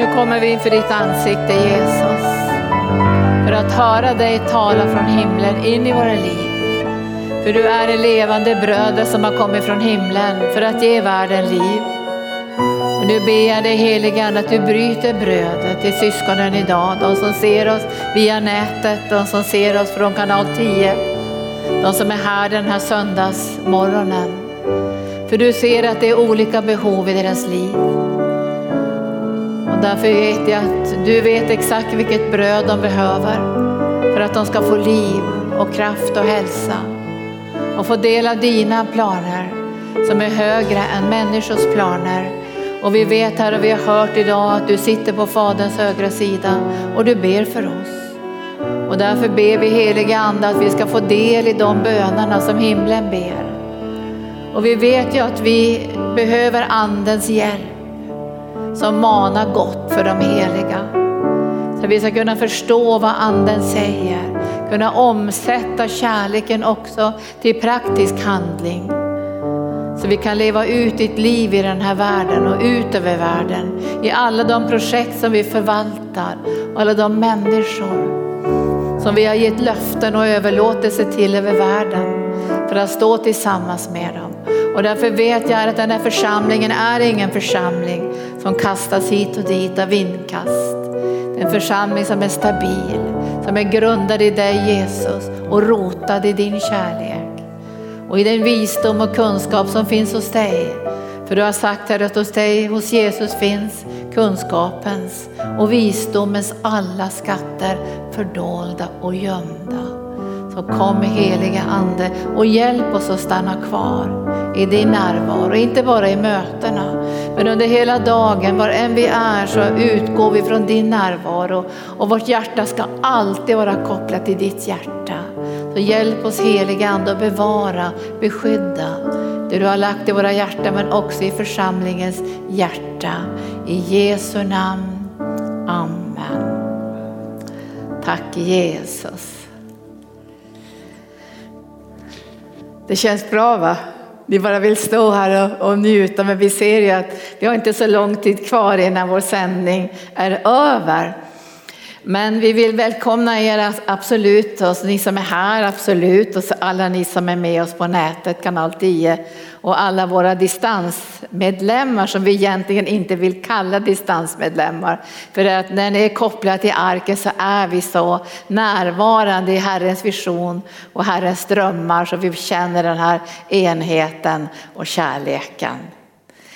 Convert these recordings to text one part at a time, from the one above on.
nu kommer vi inför ditt ansikte Jesus. För att höra dig tala från himlen in i våra liv. För du är det levande brödet som har kommit från himlen för att ge världen liv. Och nu ber jag dig helige Ande att du bryter brödet till syskonen idag. De som ser oss via nätet, de som ser oss från kanal 10. De som är här den här söndagsmorgonen. För du ser att det är olika behov i deras liv. Därför vet jag att du vet exakt vilket bröd de behöver för att de ska få liv och kraft och hälsa och få del av dina planer som är högre än människors planer. Och vi vet här och vi har hört idag att du sitter på Faderns högra sida och du ber för oss. Och därför ber vi heliga Ande att vi ska få del i de bönerna som himlen ber. Och vi vet ju att vi behöver Andens hjälp som manar gott för de heliga. Så vi ska kunna förstå vad Anden säger, kunna omsätta kärleken också till praktisk handling. Så vi kan leva ut ditt liv i den här världen och ut över världen. I alla de projekt som vi förvaltar och alla de människor som vi har gett löften och överlåtelse till över världen för att stå tillsammans med dem. Och därför vet jag att den här församlingen är ingen församling som kastas hit och dit av vindkast. Det är en församling som är stabil, som är grundad i dig Jesus och rotad i din kärlek. Och i den visdom och kunskap som finns hos dig. För du har sagt här att hos dig, hos Jesus finns kunskapens och visdomens alla skatter fördolda och gömda. Så kom heliga Ande och hjälp oss att stanna kvar i din närvaro, inte bara i mötena, men under hela dagen, var än vi är så utgår vi från din närvaro och vårt hjärta ska alltid vara kopplat till ditt hjärta. Så hjälp oss heliga Ande att bevara, beskydda det du har lagt i våra hjärtan men också i församlingens hjärta. I Jesu namn. Amen. Tack Jesus. Det känns bra va? Vi bara vill stå här och, och njuta men vi ser ju att vi har inte så lång tid kvar innan vår sändning är över. Men vi vill välkomna er absolut, och ni som är här absolut och alla ni som är med oss på nätet, kanal 10 och alla våra distansmedlemmar som vi egentligen inte vill kalla distansmedlemmar. För att när ni är kopplade till arken så är vi så närvarande i Herrens vision och Herrens drömmar så vi känner den här enheten och kärleken.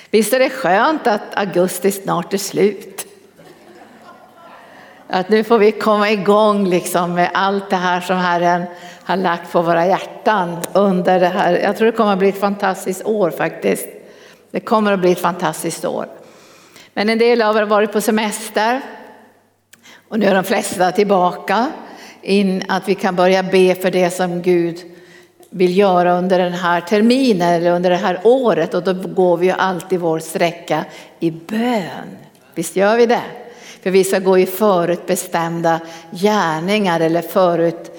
Visst är det skönt att augusti snart är slut? Att nu får vi komma igång liksom med allt det här som Herren har lagt på våra hjärtan under det här. Jag tror det kommer att bli ett fantastiskt år faktiskt. Det kommer att bli ett fantastiskt år. Men en del av er har varit på semester och nu är de flesta tillbaka in att vi kan börja be för det som Gud vill göra under den här terminen eller under det här året och då går vi ju alltid vår sträcka i bön. Visst gör vi det? För vi ska gå i förutbestämda gärningar eller förut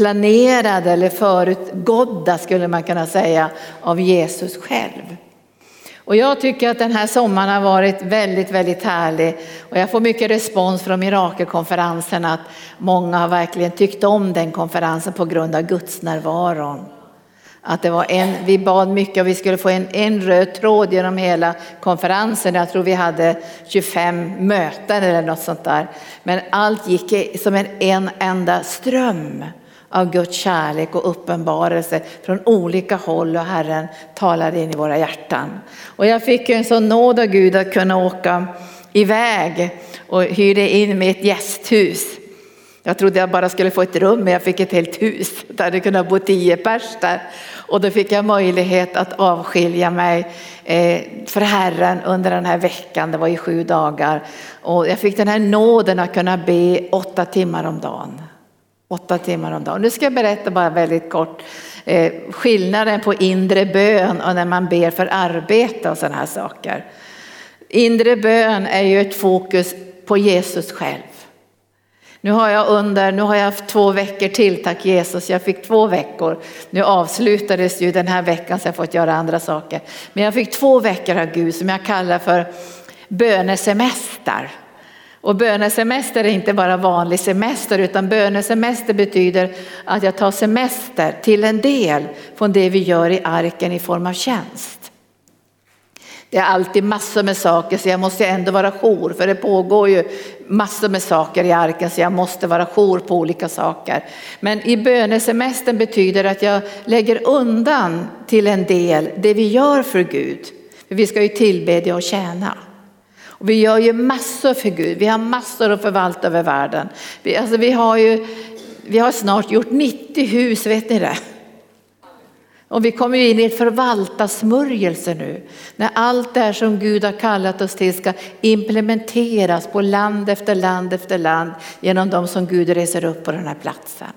planerade eller förutgådda skulle man kunna säga av Jesus själv. Och jag tycker att den här sommaren har varit väldigt, väldigt härlig och jag får mycket respons från mirakelkonferensen att många har verkligen tyckt om den konferensen på grund av Guds närvaron. Att det var en, vi bad mycket och vi skulle få en, en röd tråd genom hela konferensen. Jag tror vi hade 25 möten eller något sånt där. Men allt gick som en, en enda ström av Guds kärlek och uppenbarelse från olika håll och Herren talade in i våra hjärtan. Och jag fick en sån nåd av Gud att kunna åka iväg och hyrde in mig ett gästhus. Jag trodde jag bara skulle få ett rum men jag fick ett helt hus. Det hade kunnat bo tio pers där. Och då fick jag möjlighet att avskilja mig eh, för Herren under den här veckan, det var i sju dagar. Och jag fick den här nåden att kunna be åtta timmar om dagen. Åtta timmar om dagen. Nu ska jag berätta bara väldigt kort eh, skillnaden på inre bön och när man ber för arbete och sådana här saker. Inre bön är ju ett fokus på Jesus själv. Nu har jag under, nu har jag haft två veckor till, tack Jesus, jag fick två veckor. Nu avslutades ju den här veckan så jag fått göra andra saker. Men jag fick två veckor av Gud som jag kallar för bönesemester. Och bönesemester är inte bara vanlig semester utan bönesemester betyder att jag tar semester till en del från det vi gör i arken i form av tjänst. Det är alltid massor med saker så jag måste ändå vara jour för det pågår ju massor med saker i arken så jag måste vara jour på olika saker. Men i bönesemestern betyder det att jag lägger undan till en del det vi gör för Gud. För vi ska ju tillbedja och tjäna. Och vi gör ju massor för Gud, vi har massor att förvalta över världen. Vi, alltså vi, har ju, vi har snart gjort 90 hus, vet ni det? Och vi kommer in i ett förvaltarsmörjelse nu. När allt det här som Gud har kallat oss till ska implementeras på land efter land efter land genom de som Gud reser upp på den här platsen.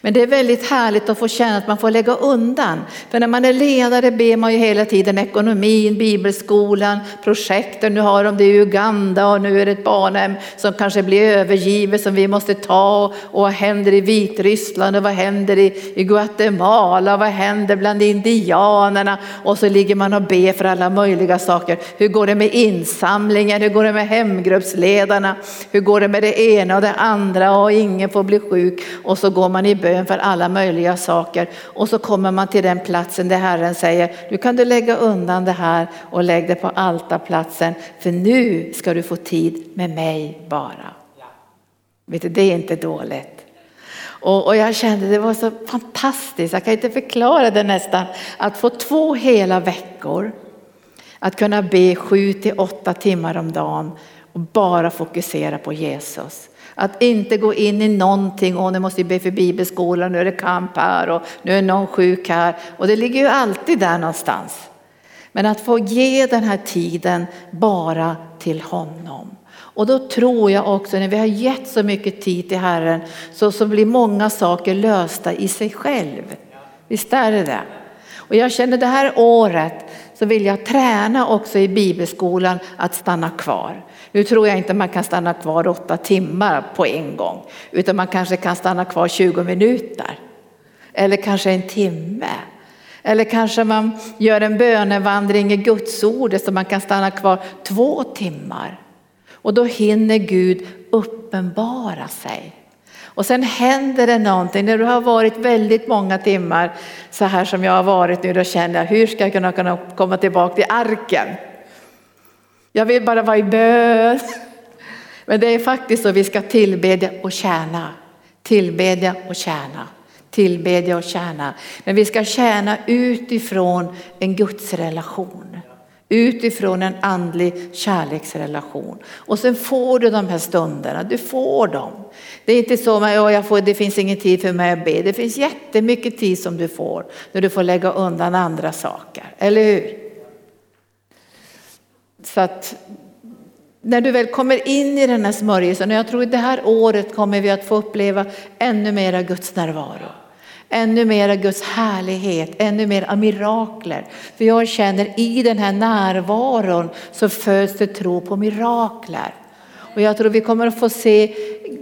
Men det är väldigt härligt att få känna att man får lägga undan. För när man är ledare ber man ju hela tiden ekonomin, bibelskolan, projekten. Nu har de det i Uganda och nu är det ett barnhem som kanske blir övergivet som vi måste ta. Och vad händer i Vitryssland och vad händer i, i Guatemala? Vad händer bland indianerna? Och så ligger man och ber för alla möjliga saker. Hur går det med insamlingen? Hur går det med hemgruppsledarna? Hur går det med det ena och det andra? Och ingen får bli sjuk. Och så går man i bön för alla möjliga saker och så kommer man till den platsen där Herren säger, nu kan du lägga undan det här och lägg det på altarplatsen för nu ska du få tid med mig bara. Vet du, det är inte dåligt. Och, jag kände det var så fantastiskt, jag kan inte förklara det nästan, att få två hela veckor att kunna be sju till åtta timmar om dagen och bara fokusera på Jesus. Att inte gå in i någonting, och nu måste vi be för bibelskolan, nu är det kamp här och nu är någon sjuk här. Och det ligger ju alltid där någonstans. Men att få ge den här tiden bara till honom. Och då tror jag också när vi har gett så mycket tid till Herren så, så blir många saker lösta i sig själv. Visst är det det? Och jag känner det här året så vill jag träna också i bibelskolan att stanna kvar. Nu tror jag inte man kan stanna kvar åtta timmar på en gång, utan man kanske kan stanna kvar 20 minuter. Eller kanske en timme. Eller kanske man gör en bönevandring i Gudsordet så man kan stanna kvar två timmar. Och då hinner Gud uppenbara sig. Och sen händer det någonting. När du har varit väldigt många timmar så här som jag har varit nu, då känner jag hur ska jag kunna komma tillbaka till arken? Jag vill bara vara i bön. Men det är faktiskt så vi ska tillbedja och tjäna. Tillbedja och tjäna. Tillbedja och tjäna. Men vi ska tjäna utifrån en gudsrelation. Utifrån en andlig kärleksrelation. Och sen får du de här stunderna, du får dem. Det är inte så att jag får, det finns ingen tid för mig att be. Det finns jättemycket tid som du får när du får lägga undan andra saker, eller hur? Så att när du väl kommer in i den här smörjelsen, och jag tror att det här året kommer vi att få uppleva ännu mera Guds närvaro. Ännu mera Guds härlighet, ännu mer mirakler. För jag känner i den här närvaron så föds det tro på mirakler. Och jag tror vi kommer att få se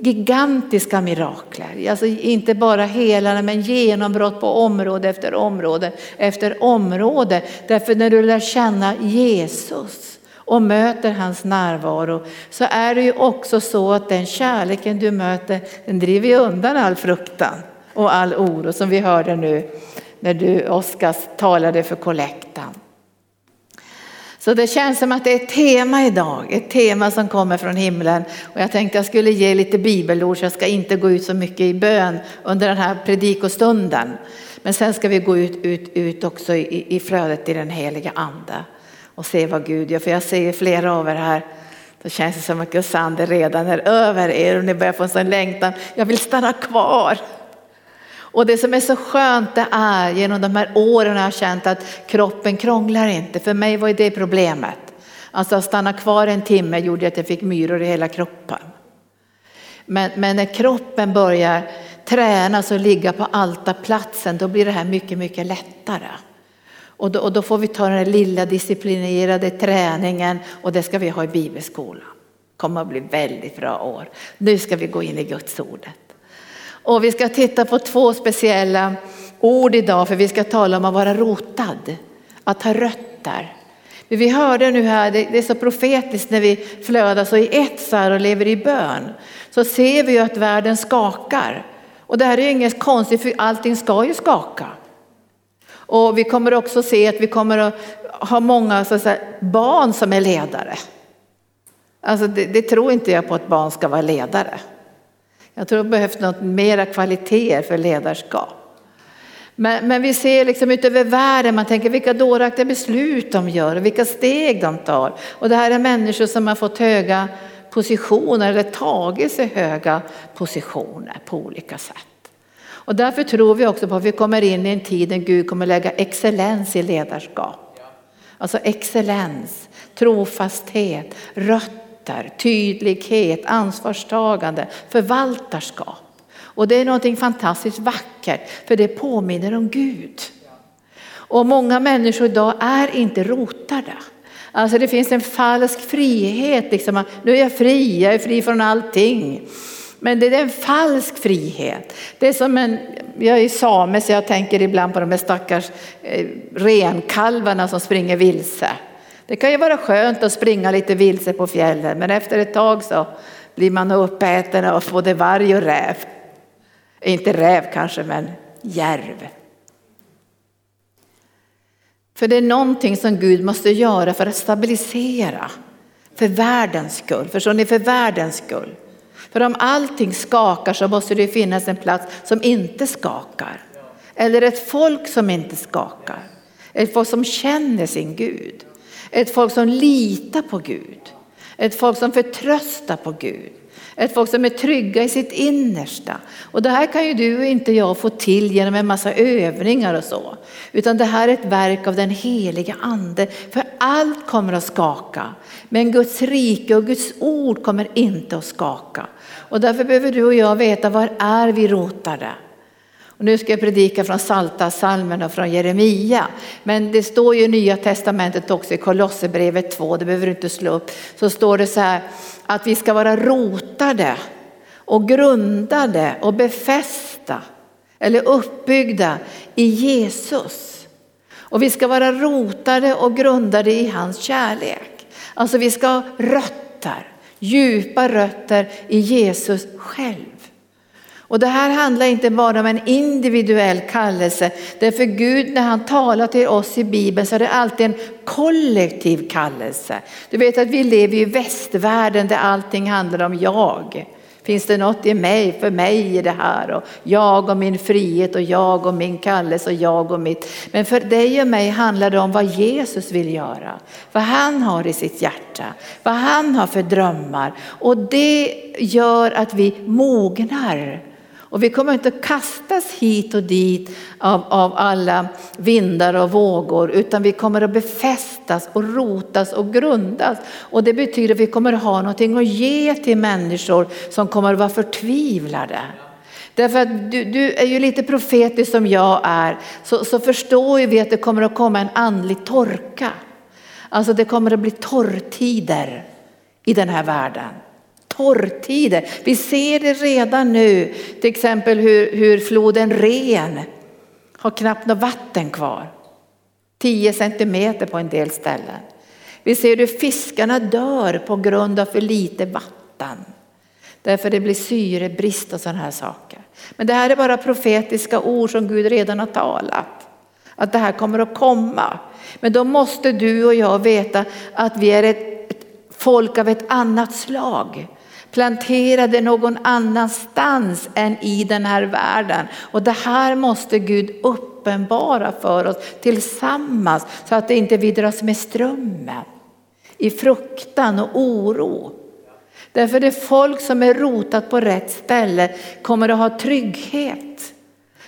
gigantiska mirakler. Alltså inte bara helande men genombrott på område efter område efter område. Därför när du lär känna Jesus och möter hans närvaro så är det ju också så att den kärleken du möter den driver undan all fruktan och all oro som vi hörde nu när du Oskar talade för kollektan. Så det känns som att det är ett tema idag, ett tema som kommer från himlen. Och jag tänkte jag skulle ge lite bibelord så jag ska inte gå ut så mycket i bön under den här predikostunden. Men sen ska vi gå ut, ut, ut också i, i flödet i den heliga ande och se vad Gud gör. För jag ser flera av er här, då känns det som att Guds ande redan är över er och ni börjar få en sån längtan. Jag vill stanna kvar. Och det som är så skönt det är genom de här åren har jag känt att kroppen krånglar inte. För mig var ju det problemet. Alltså att stanna kvar en timme gjorde att jag fick myror i hela kroppen. Men, men när kroppen börjar tränas och ligga på altarplatsen då blir det här mycket, mycket lättare. Och då, och då, får vi ta den lilla disciplinerade träningen och det ska vi ha i bibelskolan. Det kommer att bli väldigt bra år. Nu ska vi gå in i Guds ordet. Och vi ska titta på två speciella ord idag för vi ska tala om att vara rotad, att ha rötter. Vi hörde nu här, det är så profetiskt när vi flödar så i ett så här och lever i bön. Så ser vi ju att världen skakar. Och det här är ju inget konstigt för allting ska ju skaka. Och vi kommer också se att vi kommer att ha många så säga, barn som är ledare. Alltså det, det, tror inte jag på att barn ska vara ledare. Jag tror det behövs något mera kvaliteter för ledarskap. Men, men, vi ser liksom utöver världen, man tänker vilka dåraktiga beslut de gör och vilka steg de tar. Och det här är människor som har fått höga positioner eller tagit sig höga positioner på olika sätt. Och därför tror vi också på att vi kommer in i en tid när Gud kommer lägga excellens i ledarskap. Alltså excellens, trofasthet, rötter, tydlighet, ansvarstagande, förvaltarskap. Och det är någonting fantastiskt vackert för det påminner om Gud. Och många människor idag är inte rotade. Alltså det finns en falsk frihet, liksom, nu är jag fri, jag är fri från allting. Men det är en falsk frihet. Det är som en, jag är same så jag tänker ibland på de här stackars eh, renkalvarna som springer vilse. Det kan ju vara skönt att springa lite vilse på fjällen men efter ett tag så blir man uppäten av både varg och räv. Inte räv kanske men järv. För det är någonting som Gud måste göra för att stabilisera. För världens skull, förstår ni? För världens skull. För om allting skakar så måste det finnas en plats som inte skakar. Eller ett folk som inte skakar. Ett folk som känner sin Gud. Ett folk som litar på Gud. Ett folk som förtröstar på Gud. Ett folk som är trygga i sitt innersta. Och det här kan ju du och inte jag få till genom en massa övningar och så. Utan det här är ett verk av den heliga ande. För allt kommer att skaka. Men Guds rike och Guds ord kommer inte att skaka. Och därför behöver du och jag veta var är vi rotade. Och nu ska jag predika från Salta salmen och från Jeremia. Men det står ju i Nya Testamentet också i Kolosserbrevet 2, det behöver du inte slå upp. Så står det så här att vi ska vara rotade och grundade och befästa eller uppbyggda i Jesus. Och vi ska vara rotade och grundade i hans kärlek. Alltså vi ska ha rötter, djupa rötter i Jesus själv. Och det här handlar inte bara om en individuell kallelse. Därför Gud när han talar till oss i Bibeln så är det alltid en kollektiv kallelse. Du vet att vi lever i västvärlden där allting handlar om jag. Finns det något i mig, för mig i det här? Och jag och min frihet och jag och min kallelse och jag och mitt. Men för dig och mig handlar det om vad Jesus vill göra, vad han har i sitt hjärta, vad han har för drömmar. Och det gör att vi mognar och vi kommer inte kastas hit och dit av, av alla vindar och vågor utan vi kommer att befästas och rotas och grundas. Och det betyder att vi kommer att ha någonting att ge till människor som kommer att vara förtvivlade. Därför att du, du är ju lite profetisk som jag är så, så förstår ju vi att det kommer att komma en andlig torka. Alltså det kommer att bli torrtider i den här världen torrtider. Vi ser det redan nu, till exempel hur, hur floden Ren har knappt något vatten kvar. 10 centimeter på en del ställen. Vi ser hur fiskarna dör på grund av för lite vatten. Därför det blir syrebrist och sådana här saker. Men det här är bara profetiska ord som Gud redan har talat. Att det här kommer att komma. Men då måste du och jag veta att vi är ett, ett folk av ett annat slag planterade någon annanstans än i den här världen. Och det här måste Gud uppenbara för oss tillsammans så att det inte vi dras med strömmen i fruktan och oro. Därför det folk som är rotat på rätt ställe kommer att ha trygghet.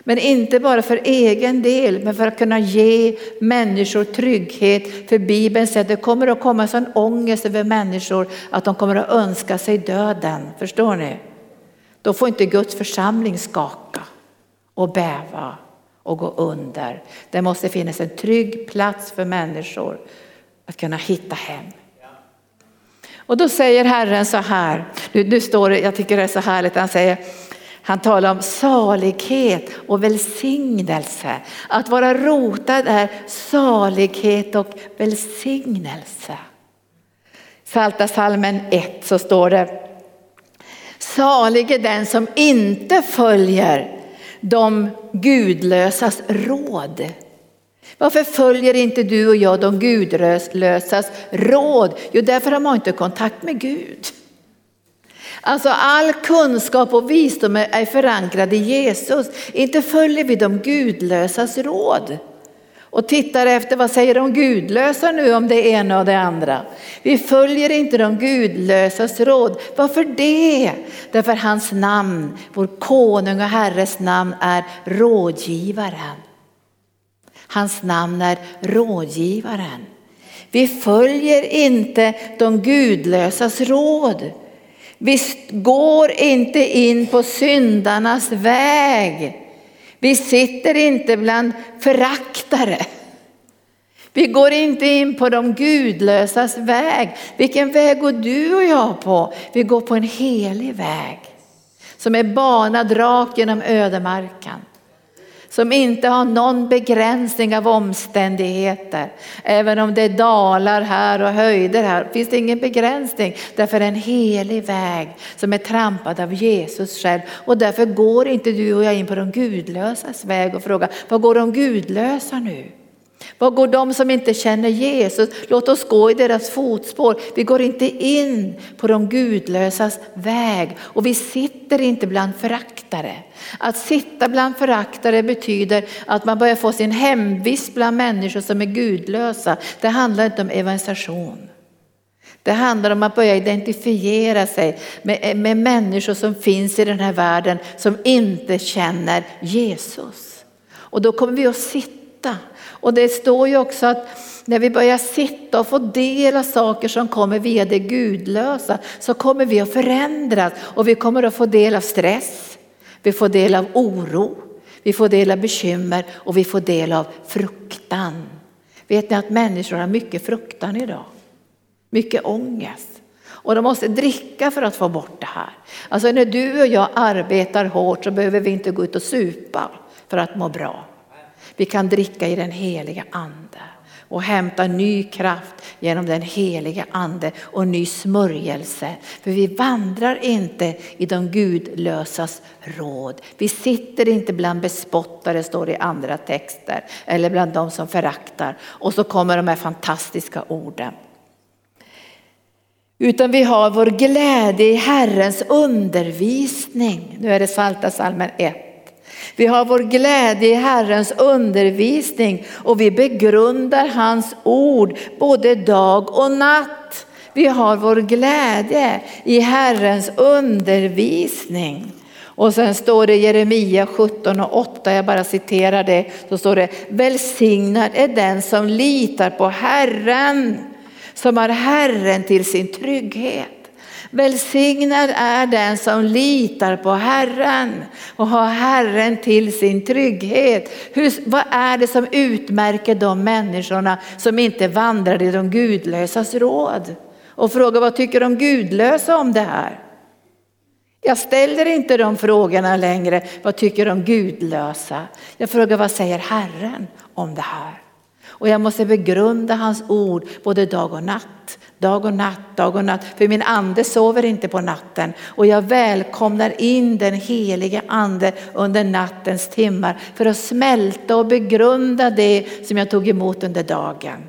Men inte bara för egen del, men för att kunna ge människor trygghet. För Bibeln säger att det kommer att komma en sån ångest över människor att de kommer att önska sig döden. Förstår ni? Då får inte Guds församling skaka och bäva och gå under. Det måste finnas en trygg plats för människor att kunna hitta hem. Och då säger Herren så här, nu, nu står det, jag tycker det är så härligt, han säger han talar om salighet och välsignelse. Att vara rotad är salighet och välsignelse. Salta salmen 1 så står det Salig är den som inte följer de gudlösas råd. Varför följer inte du och jag de gudlösas råd? Jo, därför har man inte kontakt med Gud. Alltså all kunskap och visdom är förankrad i Jesus. Inte följer vi de gudlösas råd och tittar efter vad säger de gudlösa nu om det ena och det andra. Vi följer inte de gudlösas råd. Varför det? Därför hans namn, vår konung och herres namn är rådgivaren. Hans namn är rådgivaren. Vi följer inte de gudlösas råd. Vi går inte in på syndarnas väg. Vi sitter inte bland föraktare. Vi går inte in på de gudlösas väg. Vilken väg går du och jag på? Vi går på en helig väg som är banad rakt genom ödemarken som inte har någon begränsning av omständigheter. Även om det är dalar här och höjder här finns det ingen begränsning. Därför är det en helig väg som är trampad av Jesus själv. Och därför går inte du och jag in på de gudlösas väg och frågar, vad går de gudlösa nu? Var går de som inte känner Jesus? Låt oss gå i deras fotspår. Vi går inte in på de gudlösas väg och vi sitter inte bland föraktare. Att sitta bland föraktare betyder att man börjar få sin hemvist bland människor som är gudlösa. Det handlar inte om evangelisation. Det handlar om att börja identifiera sig med, med människor som finns i den här världen som inte känner Jesus. Och då kommer vi att sitta och det står ju också att när vi börjar sitta och få del av saker som kommer via det gudlösa så kommer vi att förändras och vi kommer att få del av stress, vi får del av oro, vi får del av bekymmer och vi får del av fruktan. Vet ni att människor har mycket fruktan idag? Mycket ångest. Och de måste dricka för att få bort det här. Alltså när du och jag arbetar hårt så behöver vi inte gå ut och supa för att må bra. Vi kan dricka i den heliga ande och hämta ny kraft genom den heliga ande och ny smörjelse. För vi vandrar inte i de gudlösas råd. Vi sitter inte bland bespottare, står det i andra texter, eller bland de som föraktar. Och så kommer de här fantastiska orden. Utan vi har vår glädje i Herrens undervisning. Nu är det Salta salmen 1. Vi har vår glädje i Herrens undervisning och vi begrundar hans ord både dag och natt. Vi har vår glädje i Herrens undervisning. Och sen står det Jeremia 17 och 8, jag bara citerar det, så står det välsignad är den som litar på Herren, som har Herren till sin trygghet. Välsignad är den som litar på Herren och har Herren till sin trygghet. Hur, vad är det som utmärker de människorna som inte vandrar i de gudlösas råd? Och fråga vad tycker de gudlösa om det här? Jag ställer inte de frågorna längre. Vad tycker de gudlösa? Jag frågar vad säger Herren om det här? Och jag måste begrunda hans ord både dag och natt. Dag och natt, dag och natt. För min ande sover inte på natten. Och jag välkomnar in den helige ande under nattens timmar för att smälta och begrunda det som jag tog emot under dagen.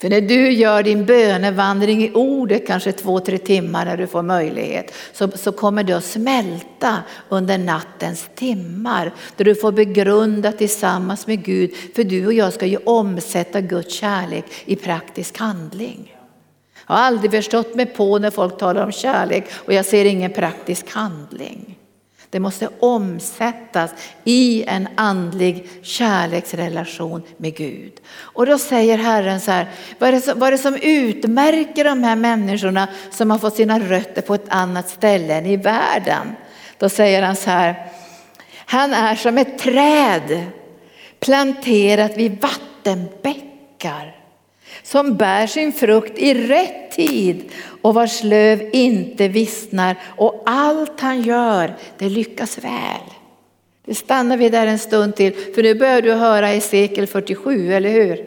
För när du gör din bönevandring i ordet kanske två, tre timmar när du får möjlighet så, så kommer du att smälta under nattens timmar. Där du får begrunda tillsammans med Gud. För du och jag ska ju omsätta Guds kärlek i praktisk handling. Jag har aldrig förstått mig på när folk talar om kärlek och jag ser ingen praktisk handling. Det måste omsättas i en andlig kärleksrelation med Gud. Och då säger Herren så här, vad är, det som, vad är det som utmärker de här människorna som har fått sina rötter på ett annat ställe än i världen? Då säger han så här, han är som ett träd planterat vid vattenbäckar som bär sin frukt i rätt tid och vars löv inte vissnar och allt han gör, det lyckas väl. Nu stannar vi där en stund till, för nu börjar du höra i sekel 47, eller hur?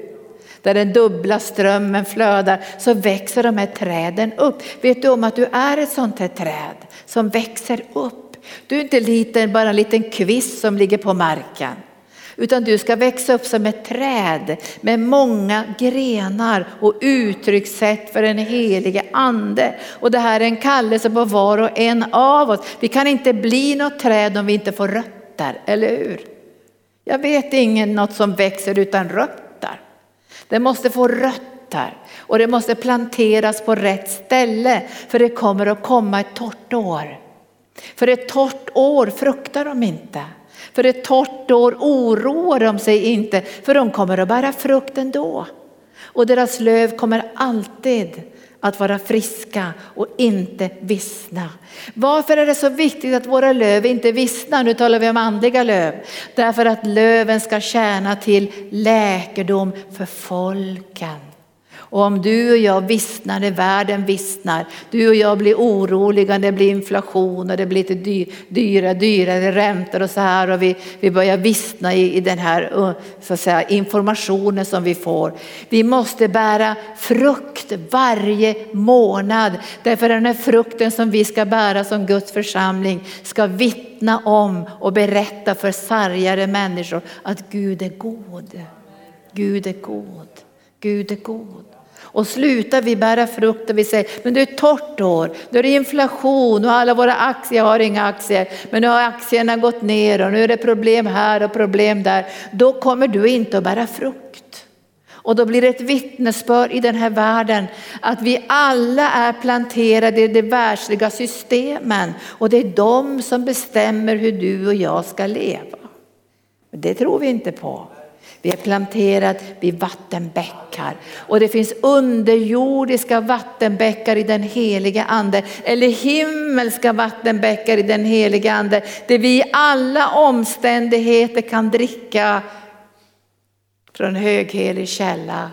Där den dubbla strömmen flödar så växer de här träden upp. Vet du om att du är ett sånt här träd som växer upp? Du är inte liten, bara en liten kvist som ligger på marken. Utan du ska växa upp som ett träd med många grenar och uttryckssätt för den helige ande. Och det här är en kallelse på var och en av oss. Vi kan inte bli något träd om vi inte får rötter, eller hur? Jag vet ingen något som växer utan rötter. Det måste få rötter och det måste planteras på rätt ställe för det kommer att komma ett torrt år. För ett torrt år fruktar de inte. För ett torrt år oroar de sig inte, för de kommer att bära frukt ändå. Och deras löv kommer alltid att vara friska och inte vissna. Varför är det så viktigt att våra löv inte vissnar? Nu talar vi om andliga löv. Därför att löven ska tjäna till läkedom för folken. Och om du och jag vissnar när världen vissnar, du och jag blir oroliga, det blir inflation och det blir lite dy, dyra, dyrare räntor och så här och vi, vi börjar vissna i, i den här så att säga, informationen som vi får. Vi måste bära frukt varje månad därför den här frukten som vi ska bära som Guds församling ska vittna om och berätta för sargade människor att Gud är god. Gud är god. Gud är god. Och slutar vi bära frukt och vi säger, men det är ett torrt år, då är det inflation och alla våra aktier, jag har inga aktier, men nu har aktierna gått ner och nu är det problem här och problem där. Då kommer du inte att bära frukt. Och då blir det ett vittnesbörd i den här världen att vi alla är planterade i de världsliga systemen och det är de som bestämmer hur du och jag ska leva. Det tror vi inte på. Vi är planterade vid vattenbäckar och det finns underjordiska vattenbäckar i den heliga ande eller himmelska vattenbäckar i den heliga ande där vi i alla omständigheter kan dricka från höghelig källa.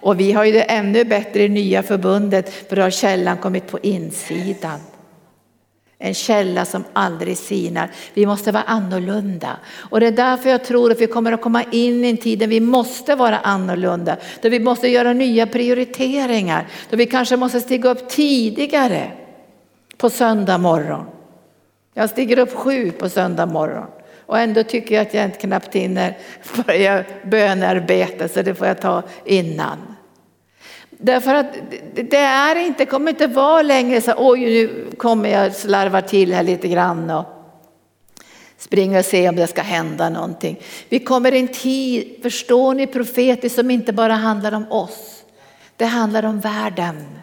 Och vi har ju det ännu bättre i nya förbundet för då har källan kommit på insidan. En källa som aldrig sinar. Vi måste vara annorlunda. Och det är därför jag tror att vi kommer att komma in i en tid där vi måste vara annorlunda. Där vi måste göra nya prioriteringar. Där vi kanske måste stiga upp tidigare på söndag morgon. Jag stiger upp sju på söndag morgon. Och ändå tycker jag att jag inte knappt hinner börja bönarbeta så det får jag ta innan. Därför att det är inte, kommer inte vara längre så oj nu kommer jag slarva till här lite grann och springa och se om det ska hända någonting. Vi kommer i en tid, förstår ni profetiskt, som inte bara handlar om oss. Det handlar om världen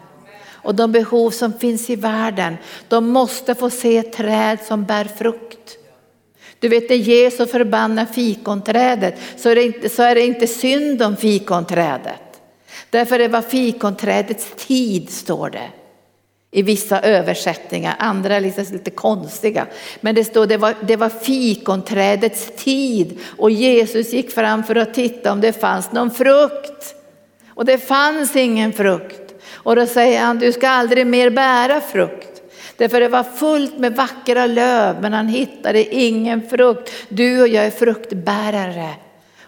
och de behov som finns i världen. De måste få se träd som bär frukt. Du vet när Jesus förbannar fikonträdet så är det inte, så är det inte synd om fikonträdet. Därför det var fikonträdets tid står det. I vissa översättningar, andra är liksom lite konstiga. Men det står det var, det var fikonträdets tid och Jesus gick fram för att titta om det fanns någon frukt. Och det fanns ingen frukt. Och då säger han, du ska aldrig mer bära frukt. Därför det var fullt med vackra löv men han hittade ingen frukt. Du och jag är fruktbärare.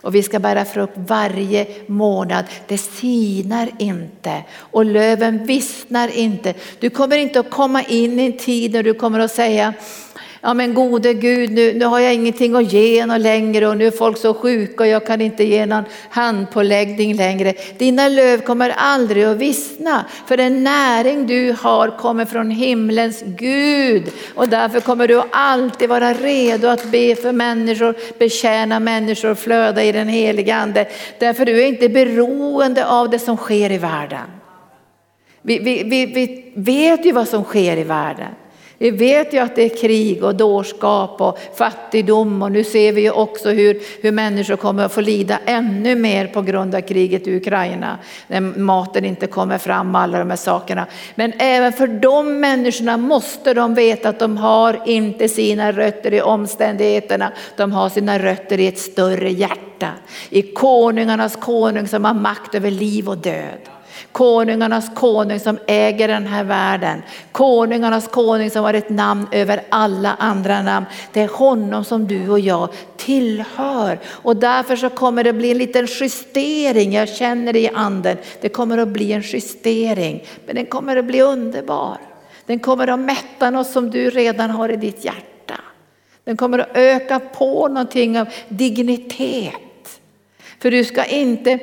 Och vi ska bära frukt varje månad. Det sinar inte och löven vissnar inte. Du kommer inte att komma in i en tid när du kommer att säga Ja men gode Gud, nu, nu har jag ingenting att ge någon längre och nu är folk så sjuka och jag kan inte ge någon handpåläggning längre. Dina löv kommer aldrig att vissna för den näring du har kommer från himlens Gud och därför kommer du alltid vara redo att be för människor, betjäna människor, flöda i den heliga ande. Därför du är inte beroende av det som sker i världen. Vi, vi, vi, vi vet ju vad som sker i världen. Vi vet ju att det är krig och dårskap och fattigdom och nu ser vi ju också hur, hur människor kommer att få lida ännu mer på grund av kriget i Ukraina. När maten inte kommer fram och alla de här sakerna. Men även för de människorna måste de veta att de har inte sina rötter i omständigheterna. De har sina rötter i ett större hjärta. I konungarnas konung som har makt över liv och död. Konungarnas konung som äger den här världen. Konungarnas konung som har ett namn över alla andra namn. Det är honom som du och jag tillhör. Och därför så kommer det bli en liten justering, jag känner det i anden. Det kommer att bli en justering, men den kommer att bli underbar. Den kommer att mätta något som du redan har i ditt hjärta. Den kommer att öka på någonting av dignitet. För du ska inte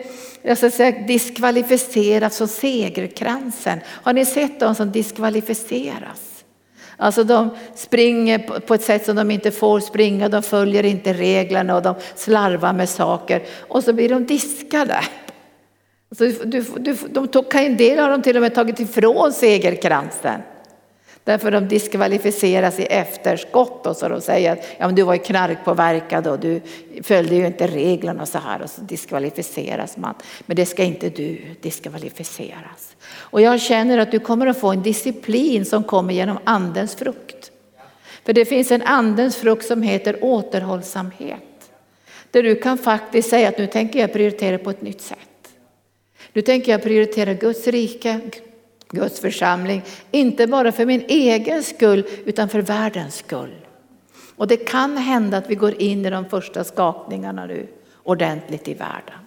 jag ska säga, diskvalificeras från segerkransen. Har ni sett de som diskvalificeras? Alltså de springer på ett sätt som de inte får springa, de följer inte reglerna och de slarvar med saker och så blir de diskade. Alltså, du, du, de tog, en del har de till och med tagit ifrån segerkransen. Därför de diskvalificeras i efterskott och så de säger att ja, men du var ju knarkpåverkad och du följde ju inte reglerna och så här och så diskvalificeras man. Men det ska inte du diskvalificeras. Och jag känner att du kommer att få en disciplin som kommer genom andens frukt. För det finns en andens frukt som heter återhållsamhet. Där du kan faktiskt säga att nu tänker jag prioritera på ett nytt sätt. Nu tänker jag prioritera Guds rike, Guds församling, inte bara för min egen skull utan för världens skull. Och det kan hända att vi går in i de första skakningarna nu ordentligt i världen.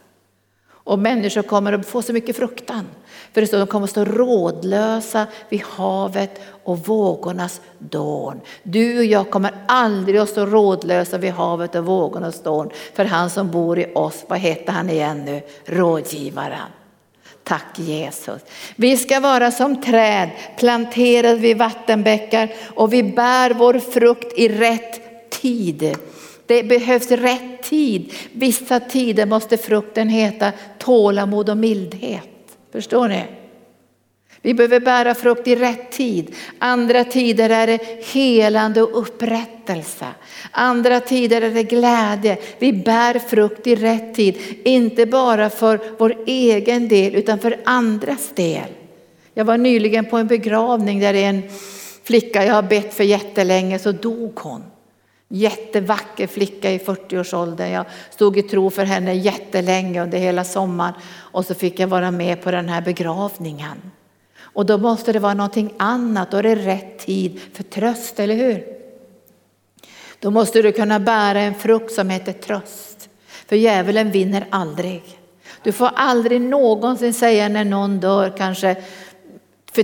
Och människor kommer att få så mycket fruktan. För det står, de kommer att stå rådlösa vid havet och vågornas dån. Du och jag kommer aldrig att stå rådlösa vid havet och vågornas dån. För han som bor i oss, vad heter han igen nu? Rådgivaren. Tack Jesus. Vi ska vara som träd planterade vid vattenbäckar och vi bär vår frukt i rätt tid. Det behövs rätt tid. Vissa tider måste frukten heta tålamod och mildhet. Förstår ni? Vi behöver bära frukt i rätt tid. Andra tider är det helande och upprättelse. Andra tider är det glädje. Vi bär frukt i rätt tid. Inte bara för vår egen del utan för andras del. Jag var nyligen på en begravning där en flicka jag har bett för jättelänge så dog hon. Jättevacker flicka i 40-årsåldern. Jag stod i tro för henne jättelänge under hela sommaren och så fick jag vara med på den här begravningen. Och då måste det vara någonting annat, då är det rätt tid för tröst, eller hur? Då måste du kunna bära en frukt som heter tröst. För djävulen vinner aldrig. Du får aldrig någonsin säga när någon dör, kanske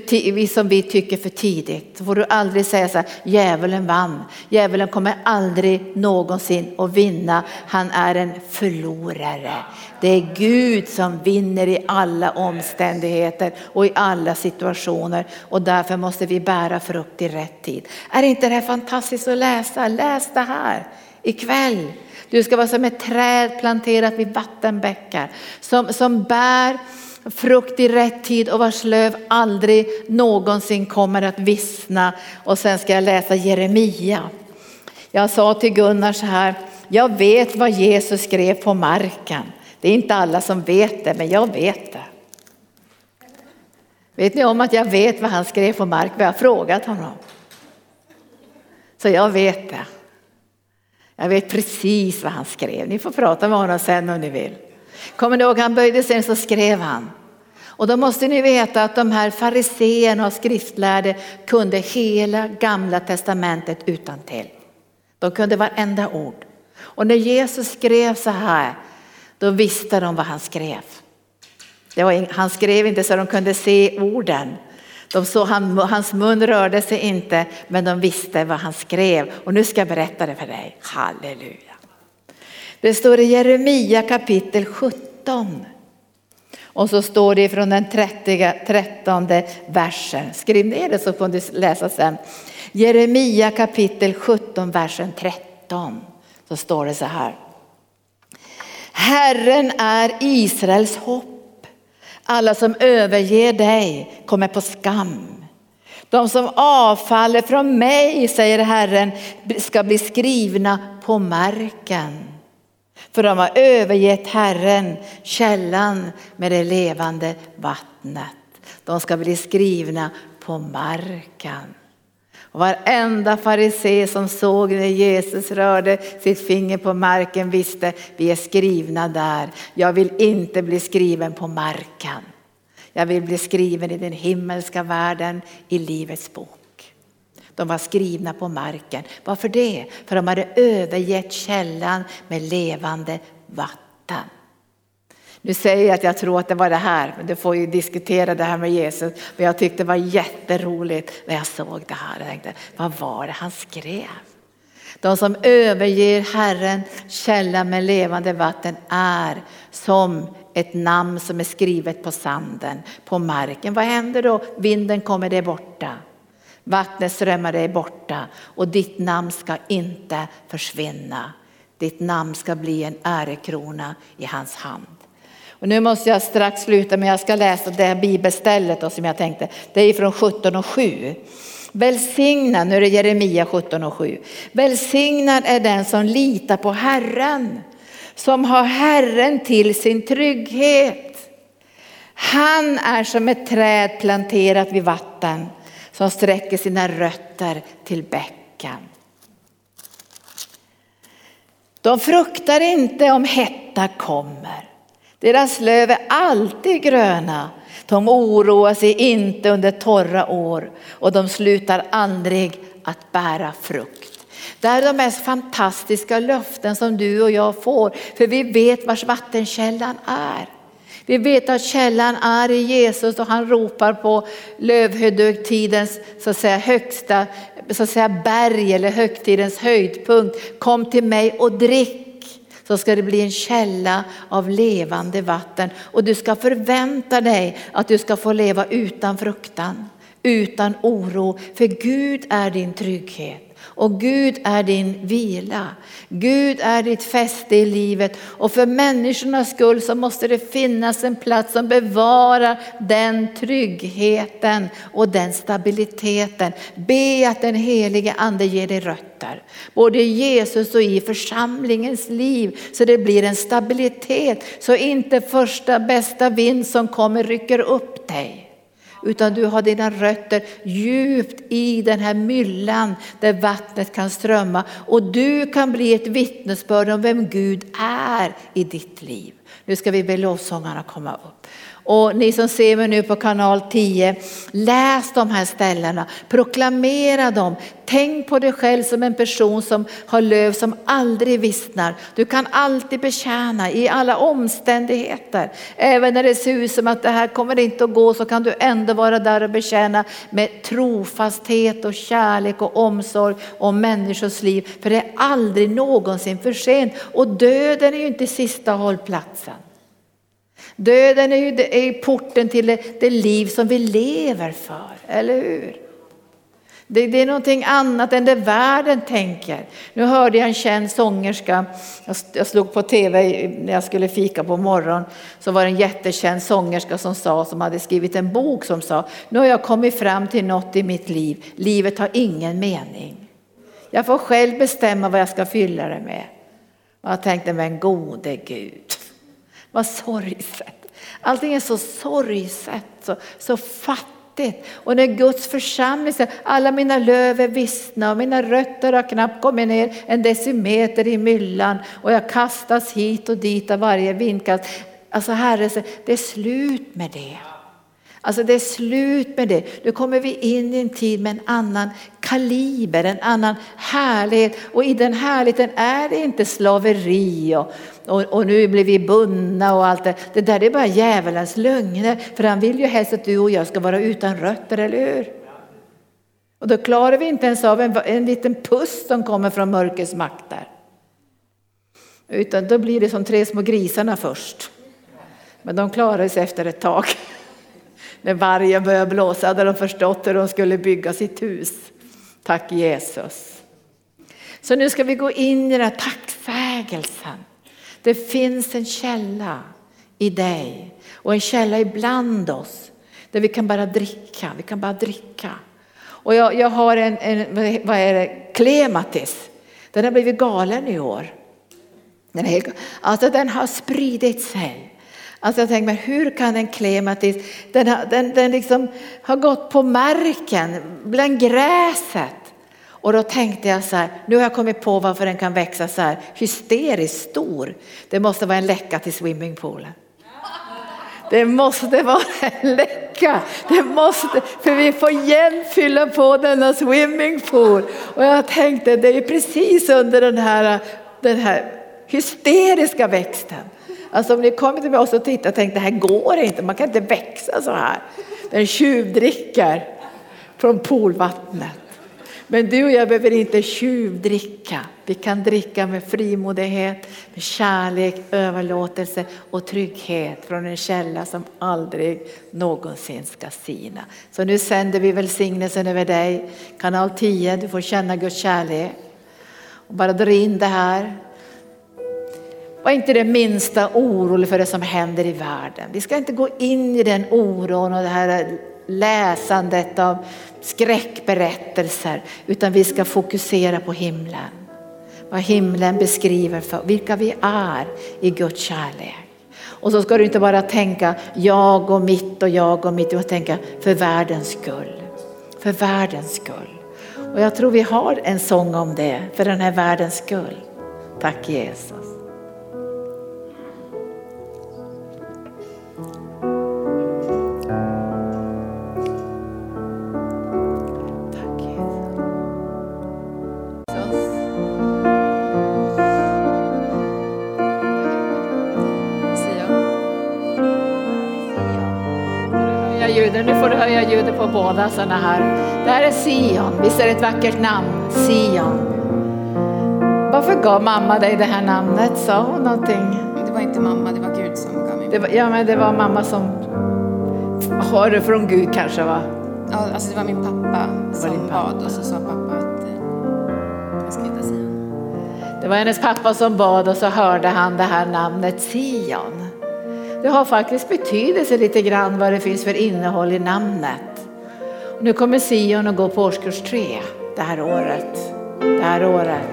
för som vi tycker för tidigt. Så får du aldrig säga så här, djävulen vann. Djävulen kommer aldrig någonsin att vinna. Han är en förlorare. Det är Gud som vinner i alla omständigheter och i alla situationer. Och därför måste vi bära frukt i rätt tid. Är inte det här fantastiskt att läsa? Läs det här ikväll. Du ska vara som ett träd planterat vid vattenbäckar som, som bär frukt i rätt tid och vars löv aldrig någonsin kommer att vissna. Och sen ska jag läsa Jeremia. Jag sa till Gunnar så här, jag vet vad Jesus skrev på marken. Det är inte alla som vet det, men jag vet det. Vet ni om att jag vet vad han skrev på marken? Jag har frågat honom. Så jag vet det. Jag vet precis vad han skrev. Ni får prata med honom sen om ni vill. Kommer ni ihåg, han böjde sig så skrev han. Och då måste ni veta att de här fariseerna och skriftlärde kunde hela gamla testamentet utan till. De kunde varenda ord. Och när Jesus skrev så här, då visste de vad han skrev. Var, han skrev inte så de kunde se orden. De såg, han, hans mun rörde sig inte, men de visste vad han skrev. Och nu ska jag berätta det för dig. Halleluja. Det står i Jeremia kapitel 17. Och så står det från den 30, 13 versen. Skriv ner det så får du läsa sen. Jeremia kapitel 17, versen 13. Så står det så här. Herren är Israels hopp. Alla som överger dig kommer på skam. De som avfaller från mig, säger Herren, ska bli skrivna på marken. För de har övergett Herren, källan med det levande vattnet. De ska bli skrivna på marken. Och varenda farisé som såg när Jesus rörde sitt finger på marken visste vi är skrivna där. Jag vill inte bli skriven på marken. Jag vill bli skriven i den himmelska världen i livets bok. De var skrivna på marken. Varför det? För de hade övergett källan med levande vatten. Nu säger jag att jag tror att det var det här, men du får ju diskutera det här med Jesus. Men jag tyckte det var jätteroligt när jag såg det här. Jag tänkte, vad var det han skrev? De som överger Herren, källa med levande vatten, är som ett namn som är skrivet på sanden, på marken. Vad händer då? Vinden kommer, det borta. Vattnet strömmar, det är borta. Och ditt namn ska inte försvinna. Ditt namn ska bli en ärekrona i hans hand. Och nu måste jag strax sluta men jag ska läsa det här bibelstället då, som jag tänkte. Det är från 17 och 7. Välsignad, nu är det Jeremia 17 och 7. Välsignad är den som litar på Herren, som har Herren till sin trygghet. Han är som ett träd planterat vid vatten som sträcker sina rötter till bäcken. De fruktar inte om hetta kommer. Deras löv är alltid gröna. De oroar sig inte under torra år och de slutar aldrig att bära frukt. Det är de mest fantastiska löften som du och jag får, för vi vet vars vattenkällan är. Vi vet att källan är i Jesus och han ropar på lövhögtidens så att säga, högsta så att säga, berg eller högtidens höjdpunkt. Kom till mig och drick så ska det bli en källa av levande vatten. Och du ska förvänta dig att du ska få leva utan fruktan, utan oro. För Gud är din trygghet. Och Gud är din vila. Gud är ditt fäste i livet och för människornas skull så måste det finnas en plats som bevarar den tryggheten och den stabiliteten. Be att den helige ande ger dig rötter, både i Jesus och i församlingens liv så det blir en stabilitet så inte första bästa vind som kommer rycker upp dig utan du har dina rötter djupt i den här myllan där vattnet kan strömma och du kan bli ett vittnesbörd om vem Gud är i ditt liv. Nu ska vi be lovsångarna komma upp. Och ni som ser mig nu på kanal 10, läs de här ställena, proklamera dem. Tänk på dig själv som en person som har löv som aldrig vissnar. Du kan alltid betjäna i alla omständigheter. Även när det ser ut som att det här kommer inte att gå så kan du ändå vara där och betjäna med trofasthet och kärlek och omsorg om människors liv. För det är aldrig någonsin för sent och döden är ju inte sista hållplatsen. Döden är ju är porten till det, det, liv som vi lever för, eller hur? Det, det, är någonting annat än det världen tänker. Nu hörde jag en känd sångerska, jag slog på tv när jag skulle fika på morgonen, så var det en jättekänd sångerska som sa, som hade skrivit en bok som sa, nu har jag kommit fram till något i mitt liv, livet har ingen mening. Jag får själv bestämma vad jag ska fylla det med. Och jag tänkte, men gode Gud. Vad sorgset. Allting är så sorgset, så, så fattigt. Och när Guds församling säger, alla mina löv är vissna och mina rötter har knappt kommit ner en decimeter i myllan och jag kastas hit och dit av varje vindkast. Alltså Herre, det är slut med det. Alltså det är slut med det. Nu kommer vi in i en tid med en annan kaliber, en annan härlighet. Och i den härligheten är det inte slaveri och, och, och, nu blir vi bundna och allt det. Det där är bara djävulens lögner. För han vill ju helst att du och jag ska vara utan rötter, eller hur? Och då klarar vi inte ens av en, en liten puss som kommer från mörkrets makter. Utan då blir det som tre små grisarna först. Men de klarar sig efter ett tag. När vargen började blåsa hade de förstått hur de skulle bygga sitt hus. Tack Jesus. Så nu ska vi gå in i den här tacksägelsen. Det finns en källa i dig och en källa ibland oss där vi kan bara dricka, vi kan bara dricka. Och jag, jag har en, en, vad är det, klematis. Den har blivit galen i år. Den, är, alltså den har spridit sig. Alltså jag tänker, men hur kan en klematis, den, har, den, den liksom har gått på marken, bland gräset. Och då tänkte jag så här, nu har jag kommit på varför den kan växa så här hysteriskt stor. Det måste vara en läcka till swimmingpoolen. det måste vara en läcka. Det måste, för vi får igen fylla på denna swimmingpool. Och jag tänkte, det är precis under den här, den här hysteriska växten. Alltså om ni kommer till oss och tittar och tänker, det här går inte, man kan inte växa så här. Den tjuvdricker från poolvattnet. Men du och jag behöver inte tjuvdricka. Vi kan dricka med frimodighet, med kärlek, överlåtelse och trygghet från en källa som aldrig någonsin ska sina. Så nu sänder vi välsignelsen över dig. Kanal 10, du får känna Guds kärlek. Och bara dra in det här. Var inte det minsta orolig för det som händer i världen. Vi ska inte gå in i den oron och det här läsandet av skräckberättelser utan vi ska fokusera på himlen. Vad himlen beskriver för vilka vi är i Guds kärlek. Och så ska du inte bara tänka jag och mitt och jag och mitt, utan tänka för världens skull. För världens skull. Och jag tror vi har en sång om det, för den här världens skull. Tack Jesus. Nu får du höja ljudet på båda sådana här. Det här är Sion. Visst är det ett vackert namn? Sion. Varför gav mamma dig det här namnet? Sa hon någonting? Det var inte mamma, det var Gud som gav mig det. Var, ja, men det var mamma som har det från Gud kanske va? Ja, alltså det var min pappa som pappa. bad och så sa pappa att eh, jag ska heta Sion. Det var hennes pappa som bad och så hörde han det här namnet Sion. Det har faktiskt betydelse lite grann vad det finns för innehåll i namnet. Och nu kommer Sion att gå på årskurs tre det här året. Det här året.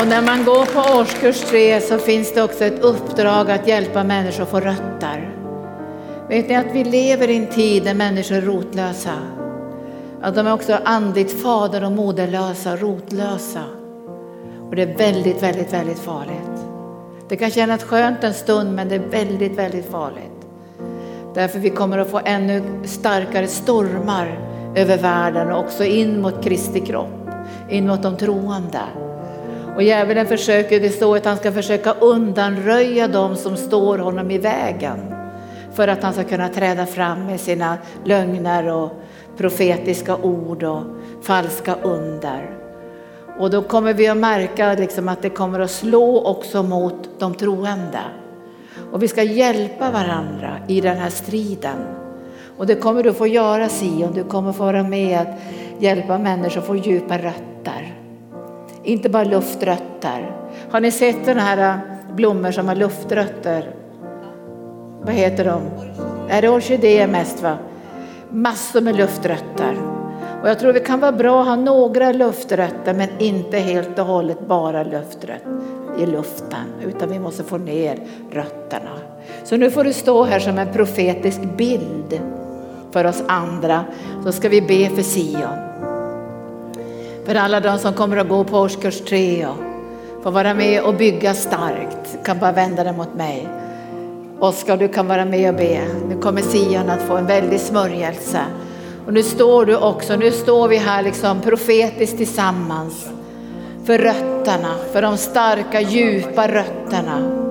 Och när man går på årskurs tre så finns det också ett uppdrag att hjälpa människor att få rötter. Vet ni att vi lever i en tid där människor är rotlösa? Att de är också andligt fader och moderlösa, rotlösa. Och det är väldigt, väldigt, väldigt farligt. Det kan kännas skönt en stund men det är väldigt, väldigt farligt. Därför vi kommer att få ännu starkare stormar över världen och också in mot Kristi kropp, in mot de troende. Och djävulen försöker, det står att han ska försöka undanröja dem som står honom i vägen för att han ska kunna träda fram med sina lögner och profetiska ord och falska under. Och då kommer vi att märka liksom att det kommer att slå också mot de troende. Och vi ska hjälpa varandra i den här striden. Och det kommer du få göra Sion, du kommer få vara med att hjälpa människor att få djupa rötter. Inte bara luftrötter. Har ni sett sådana här äh, blommor som har luftrötter? Vad heter de? Är det orkidéer mest va? Massor med luftrötter. Och jag tror det kan vara bra att ha några luftrötter men inte helt och hållet bara lufträtt i luften utan vi måste få ner rötterna. Så nu får du stå här som en profetisk bild för oss andra så ska vi be för Sion. För alla de som kommer att gå på årskurs tre och få vara med och bygga starkt kan bara vända dig mot mig. Oskar, du kan vara med och be. Nu kommer Sion att få en väldig smörjelse och nu står du också, nu står vi här liksom profetiskt tillsammans för rötterna, för de starka djupa rötterna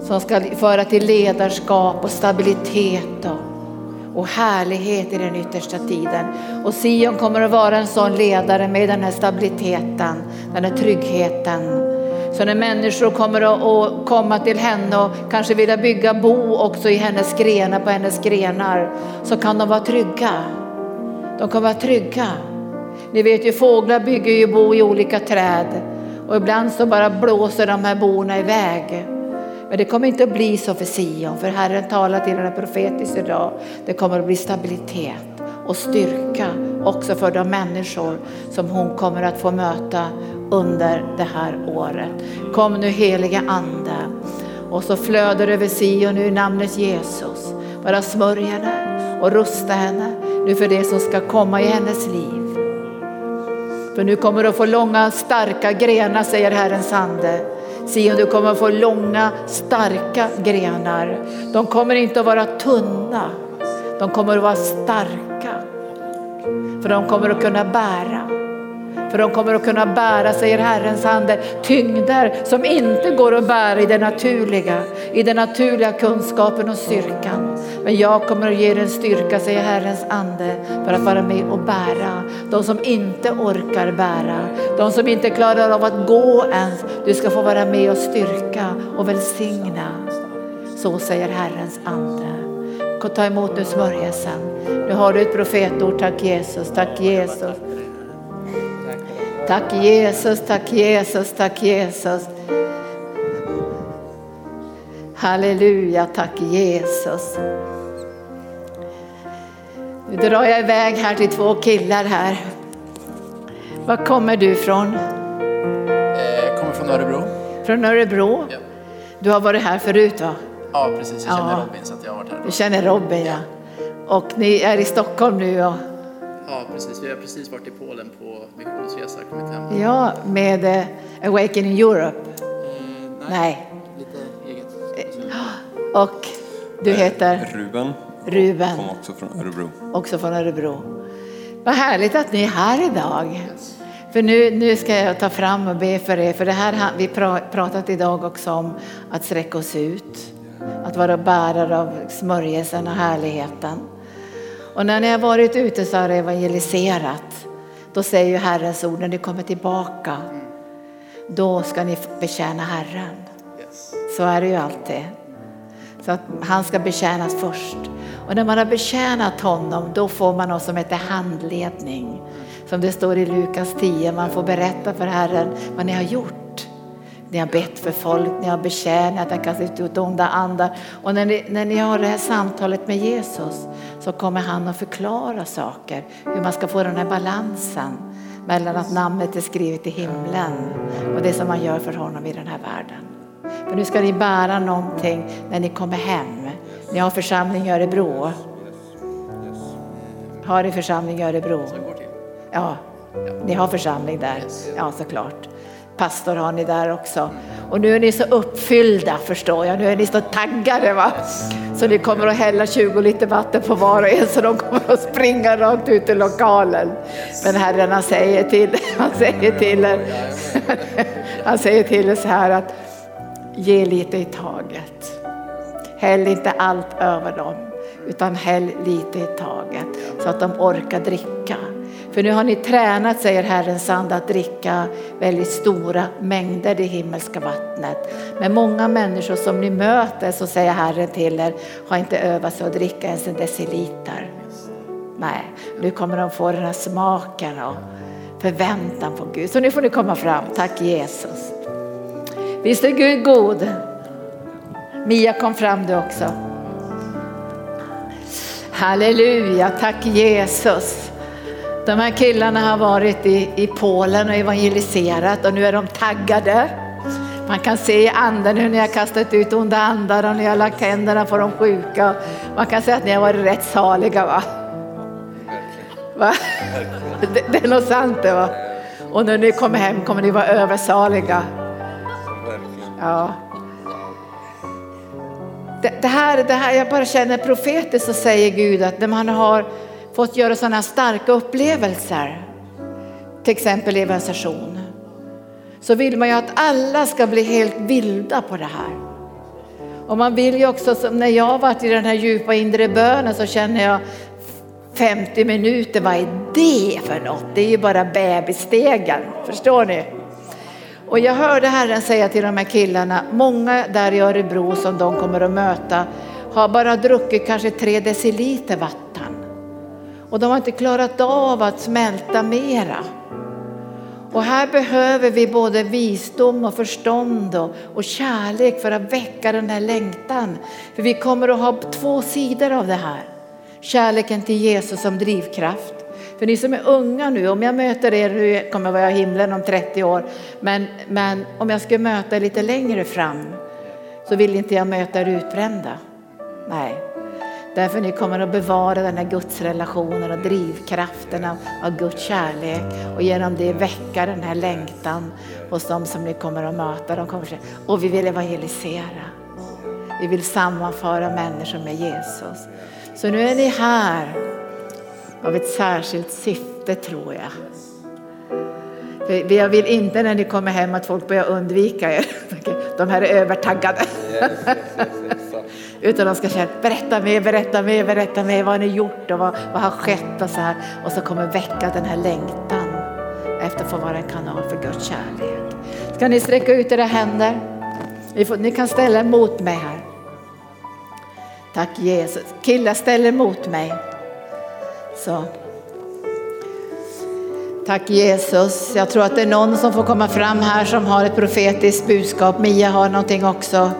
som ska föra till ledarskap och stabilitet och, och härlighet i den yttersta tiden. Och Sion kommer att vara en sån ledare med den här stabiliteten, den här tryggheten så när människor kommer att komma till henne och kanske vilja bygga bo också i hennes grenar, på hennes grenar, så kan de vara trygga. De kan vara trygga. Ni vet ju fåglar bygger ju bo i olika träd och ibland så bara blåser de här borna iväg. Men det kommer inte att bli så för Sion, för Herren talar till henne profetiskt idag. Det kommer att bli stabilitet och styrka också för de människor som hon kommer att få möta under det här året. Kom nu heliga Ande och så flödar över Sion nu i namnet Jesus. Bara smörj henne och rusta henne nu för det som ska komma i hennes liv. För nu kommer du att få långa starka grenar säger Herrens ande. Sion, du kommer att få långa, starka grenar. De kommer inte att vara tunna. De kommer att vara starka. För de kommer att kunna bära. För de kommer att kunna bära, säger Herrens ande, tyngder som inte går att bära i det naturliga, i den naturliga kunskapen och styrkan. Men jag kommer att ge dig en styrka, säger Herrens ande, för att vara med och bära. De som inte orkar bära, de som inte klarar av att gå ens, du ska få vara med och styrka och välsigna. Så säger Herrens ande. Ta emot nu smörjelsen. Nu har du ett profetord. Tack Jesus, tack Jesus. Tack Jesus, tack Jesus, tack Jesus. Halleluja, tack Jesus. Nu drar jag iväg här till två killar här. Var kommer du ifrån? Jag eh, kommer från Örebro. Från Örebro? Ja. Du har varit här förut va? Ja precis, jag känner ja. Robin så jag har varit här. Du känner Robin ja. Och ni är i Stockholm nu och Ja, precis. Vi har precis varit i Polen på missionsresa, kommit hem. Ja, med uh, Awakening Europe? Mm, nej, nej, lite eget. Eh, och du heter? Ruben. Ruben. Kom också från Örebro. Också från Örebro. Vad härligt att ni är här idag. Yes. För nu, nu ska jag ta fram och be för er, för det här vi pratat idag också om att sträcka oss ut. Att vara bärare av smörjelsen och härligheten. Och när ni har varit ute så har evangeliserat, då säger ju Herrens ord, när ni kommer tillbaka, då ska ni betjäna Herren. Så är det ju alltid. Så att han ska betjänas först. Och när man har betjänat honom, då får man något som heter handledning. Som det står i Lukas 10, man får berätta för Herren vad ni har gjort. Ni har bett för folk, ni har betjänat, ni har kastat ut onda andar. Och när ni, när ni har det här samtalet med Jesus så kommer han att förklara saker, hur man ska få den här balansen mellan att namnet är skrivet i himlen och det som man gör för honom i den här världen. För nu ska ni bära någonting när ni kommer hem. Ni har församling i Örebro. Har ni församling i Örebro? Ja, ni har församling där. Ja, såklart pastor har ni där också. Och nu är ni så uppfyllda förstår jag, nu är ni så taggade va. Så ni kommer att hälla 20 liter vatten på var och en så de kommer att springa rakt ut i lokalen. Men Herren han säger till, han säger till er, han säger till er så här att ge lite i taget. Häll inte allt över dem utan häll lite i taget så att de orkar dricka. För nu har ni tränat, säger Herrens ande, att dricka väldigt stora mängder det himmelska vattnet. Men många människor som ni möter, så säger Herren till er, har inte övat sig att dricka ens en deciliter. Nej, nu kommer de få den här smaken och förväntan på Gud. Så nu får ni komma fram. Tack Jesus. Visst är Gud god? Mia kom fram du också. Halleluja, tack Jesus. De här killarna har varit i, i Polen och evangeliserat och nu är de taggade. Man kan se i anden hur ni har kastat ut onda andar och ni har lagt händerna på de sjuka. Man kan säga att ni har varit rätt saliga va? va? Det, det är nog sant det va? Och när ni kommer hem kommer ni vara översaliga. Ja. Det, det, här, det här, jag bara känner profetiskt så säger Gud att när man har fått göra sådana starka upplevelser, till exempel evangelisation, så vill man ju att alla ska bli helt vilda på det här. Och man vill ju också, som när jag har varit i den här djupa inre bönen så känner jag 50 minuter, vad är det för något? Det är ju bara bebisstegen, förstår ni? Och jag hörde Herren säga till de här killarna, många där i Örebro som de kommer att möta har bara druckit kanske tre deciliter vatten. Och de har inte klarat av att smälta mera. Och här behöver vi både visdom och förstånd och, och kärlek för att väcka den här längtan. För vi kommer att ha två sidor av det här. Kärleken till Jesus som drivkraft. För ni som är unga nu, om jag möter er, nu kommer jag vara i himlen om 30 år, men, men om jag ska möta er lite längre fram så vill inte jag möta er utbrända. Nej, Därför ni kommer att bevara den här gudsrelationen och drivkraften av, av Guds kärlek och genom det väcka den här längtan hos dem som ni kommer att möta. De kommer att, och vi vill evangelisera. Vi vill sammanföra människor med Jesus. Så nu är ni här av ett särskilt syfte tror jag. För jag vill inte när ni kommer hem att folk börjar undvika er. De här är övertaggade. Yes, yes, yes, utan de ska känna, berätta mer, berätta mer, berätta mer. Vad har ni gjort och vad, vad har skett och så här. Och så kommer väcka den här längtan efter att få vara en kanal för Guds kärlek. Ska ni sträcka ut era händer? Ni, får, ni kan ställa er mot mig här. Tack Jesus. Killar ställ er mot mig. Så. Tack Jesus. Jag tror att det är någon som får komma fram här som har ett profetiskt budskap. Mia har någonting också.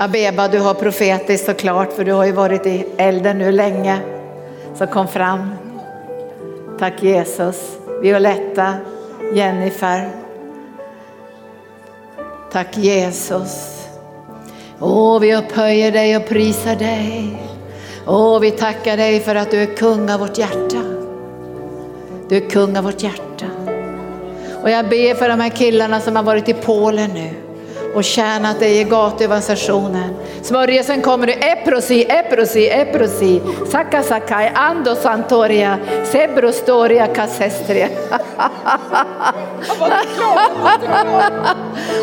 Abeba, du har profetiskt såklart för du har ju varit i elden nu länge. Så kom fram. Tack Jesus. Violetta, Jennifer. Tack Jesus. Åh, vi upphöjer dig och prisar dig. Åh, vi tackar dig för att du är kung av vårt hjärta. Du är kung av vårt hjärta. Och jag ber för de här killarna som har varit i Polen nu och tjänat dig i gatuevangelisationen. Smörjelsen kommer nu. Eprosi, eprosi, eprosi. Saka sakai, ando santoria, sebrostoria kasestria.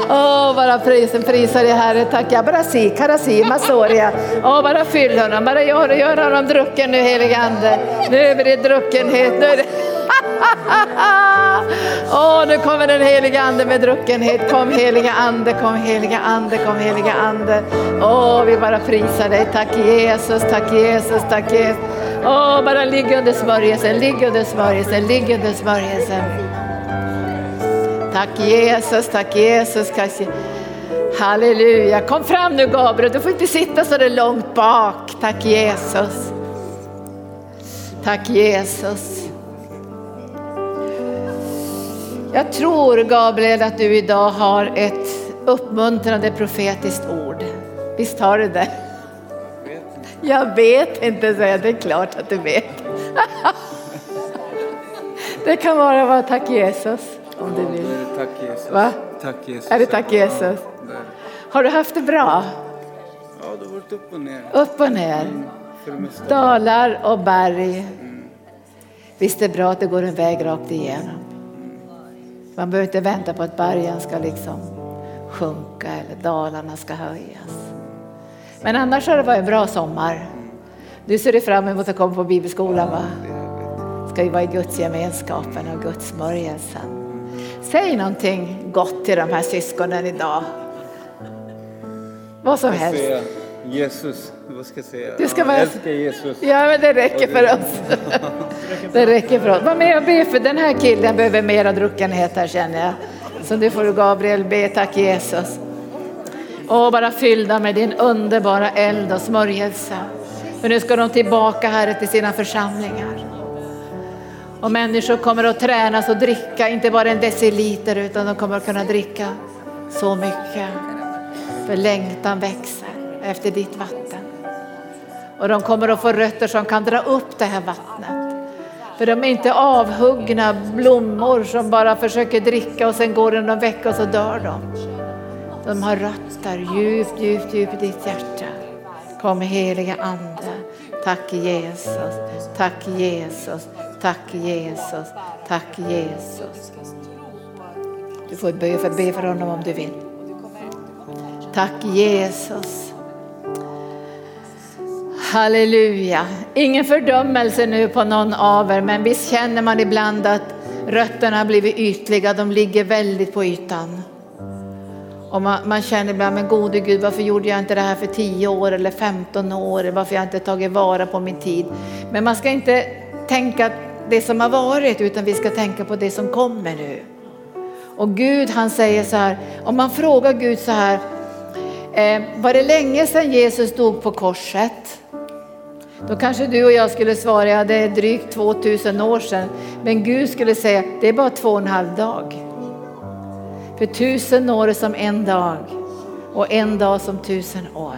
Åh, oh, bara prisen, prisa dig Herre. Tack. Ja, bara si, karasi, masoria. Åh, oh, bara fyll honom. Bara gör, gör honom drucken nu helige Ande. Nu är det druckenhet. Nu är det... Åh, oh, nu kommer den heliga ande med druckenhet. Kom heliga ande, kom heliga ande, kom heliga ande. Åh, oh, vi bara prisar dig. Tack Jesus, tack Jesus, tack Jesus. Åh, oh, bara ligg under smörjelsen, ligg under smörjelsen, ligg under smörjelsen. Tack Jesus, tack Jesus. Halleluja. Kom fram nu Gabriel, du får inte sitta så där långt bak. Tack Jesus. Tack Jesus. Jag tror Gabriel att du idag har ett uppmuntrande profetiskt ord. Visst har du det? Jag vet inte, säger jag. Det är klart att du vet. Det kan vara bara tack Jesus om du vill. Tack Jesus. Va? Tack Jesus. Är det tack Jesus? Har du haft det bra? Ja, det har varit upp och ner. Upp och ner. Dalar och berg. Visst är det bra att det går en väg rakt igenom. Man behöver inte vänta på att bergen ska liksom sjunka eller dalarna ska höjas. Men annars har det varit en bra sommar. Nu ser du fram emot att komma på bibelskolan va? Ska ju vara i Guds gemenskapen och Guds smörjelsen. Säg någonting gott till de här syskonen idag. Vad som helst. Jesus, ska säga? Du ska bara... Jag älskar Jesus. Ja, men det räcker för oss. Det räcker för oss. Var med och be för den här killen behöver mera druckenhet här känner jag. Så nu får du Gabriel be, tack Jesus. Och bara fyllda med din underbara eld och smörjelse. För nu ska de tillbaka här till sina församlingar. Och människor kommer att tränas och dricka, inte bara en deciliter utan de kommer att kunna dricka så mycket. För längtan växer efter ditt vatten. Och de kommer att få rötter som kan dra upp det här vattnet. För de är inte avhuggna blommor som bara försöker dricka och sen går det någon vecka och så dör de. De har rötter djupt, djupt, djupt i ditt hjärta. Kom heliga Ande. Tack Jesus, tack Jesus, tack Jesus, tack Jesus. Du får be för, be för honom om du vill. Tack Jesus. Halleluja. Ingen fördömelse nu på någon av er, men visst känner man ibland att rötterna har blivit ytliga, de ligger väldigt på ytan. Och man, man, känner ibland, men gode Gud, varför gjorde jag inte det här för 10 år eller 15 år? Varför har jag inte tagit vara på min tid? Men man ska inte tänka det som har varit, utan vi ska tänka på det som kommer nu. Och Gud han säger så här, om man frågar Gud så här, eh, var det länge sedan Jesus dog på korset? Då kanske du och jag skulle svara, ja det är drygt 2000 år sedan. Men Gud skulle säga, det är bara två och en halv dag. För tusen år är som en dag och en dag som tusen år.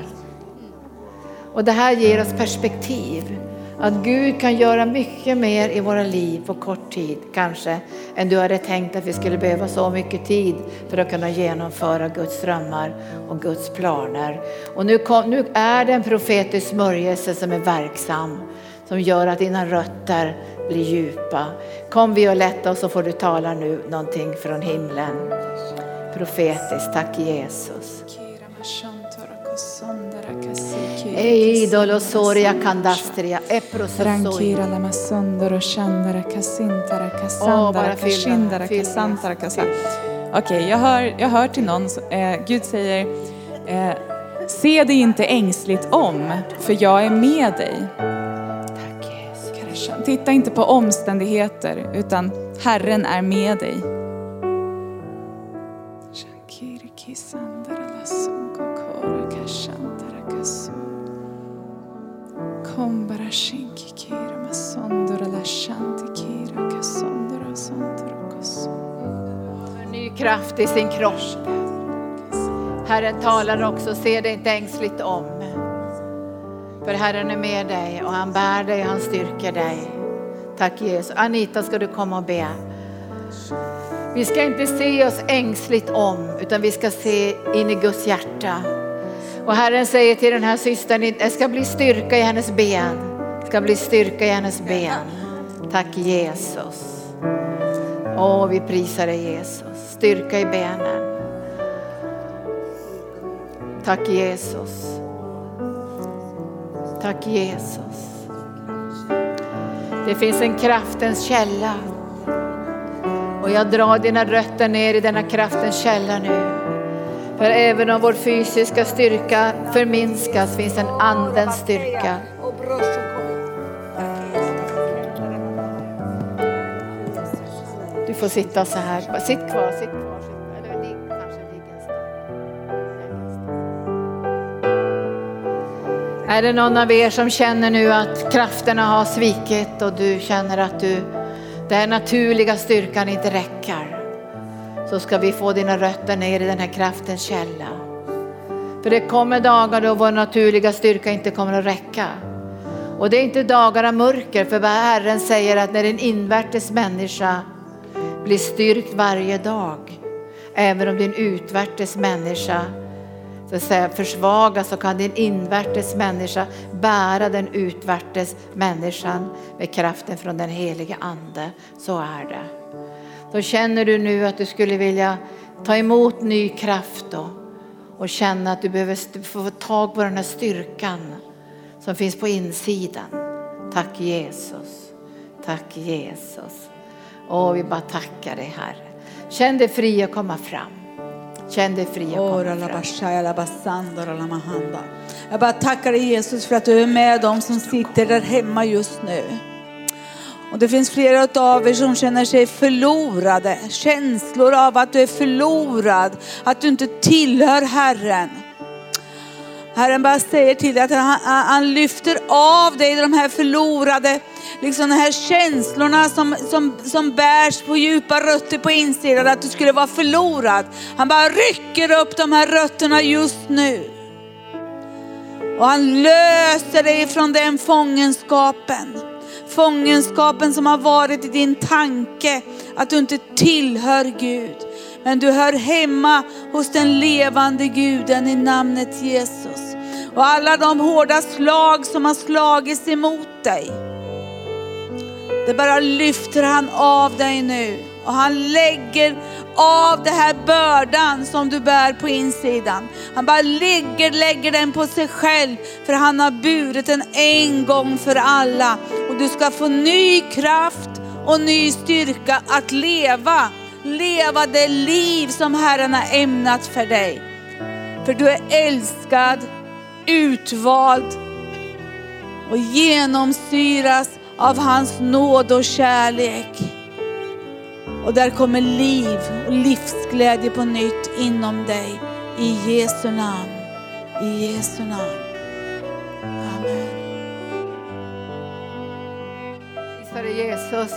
Och det här ger oss perspektiv. Att Gud kan göra mycket mer i våra liv på kort tid kanske än du hade tänkt att vi skulle behöva så mycket tid för att kunna genomföra Guds drömmar och Guds planer. Och nu, kom, nu är det en profetisk smörjelse som är verksam som gör att dina rötter blir djupa. Kom Violetta och så får du tala nu någonting från himlen. Profetiskt, tack Jesus. Eidolo soria candastria, Rankira lama sondoro shandara kasintara kasandara kashindara kasantara kasa. Okej, jag, hör, jag hör till någon, eh, Gud säger, eh, se dig inte ängsligt om, för jag är med dig. Titta inte på omständigheter, utan Herren är med dig. Shankiri kisandara Kombara shinki kira masondora la shanti kira kasondora sondora kasondora. Ny kraft i sin kropp. Herren talar också, se dig inte ängsligt om. För Herren är med dig och han bär dig och han styrker dig. Tack Jesus. Anita ska du komma och be. Vi ska inte se oss ängsligt om utan vi ska se in i Guds hjärta. Och Herren säger till den här systern, det ska bli styrka i hennes ben. Det ska bli styrka i hennes ben. Tack Jesus. Åh, vi prisar dig Jesus. Styrka i benen. Tack Jesus. Tack Jesus. Det finns en kraftens källa. Och jag drar dina rötter ner i denna kraftens källa nu. För även om vår fysiska styrka förminskas finns en andens styrka. Du får sitta så här. Sitt kvar, sitt kvar. Är det någon av er som känner nu att krafterna har svikit och du känner att du, den naturliga styrkan inte räcker? Så ska vi få dina rötter ner i den här kraftens källa. För det kommer dagar då vår naturliga styrka inte kommer att räcka. Och det är inte dagar av mörker, för vad Herren säger att när en invärtes människa blir styrkt varje dag, även om din utvärtes människa så att säga, försvagas så kan din invärtes människa bära den utvärtes människan med kraften från den helige ande. Så är det. Då känner du nu att du skulle vilja ta emot ny kraft då, och känna att du behöver få tag på den här styrkan som finns på insidan. Tack Jesus. Tack Jesus. Åh, vi bara tackar dig Herre. Känn dig fri att komma fram. Känn dig fri att komma fram. Jag bara tackar dig Jesus för att du är med dem som sitter där hemma just nu. Och det finns flera av er som känner sig förlorade. Känslor av att du är förlorad, att du inte tillhör Herren. Herren bara säger till dig att han, han han lyfter av dig de här förlorade, liksom de här känslorna som, som, som bärs på djupa rötter på insidan, att du skulle vara förlorad. Han bara rycker upp de här rötterna just nu. Och han löser dig från den fångenskapen. Fångenskapen som har varit i din tanke, att du inte tillhör Gud. Men du hör hemma hos den levande guden i namnet Jesus. Och alla de hårda slag som har slagits emot dig. Det bara lyfter han av dig nu. Och han lägger av den här bördan som du bär på insidan. Han bara lägger, lägger den på sig själv. För han har burit den en gång för alla. Och du ska få ny kraft och ny styrka att leva. Leva det liv som Herren har ämnat för dig. För du är älskad, utvald och genomsyras av hans nåd och kärlek. Och där kommer liv och livsglädje på nytt inom dig. I Jesu namn. I Jesu namn. Amen. Prisar Jesus.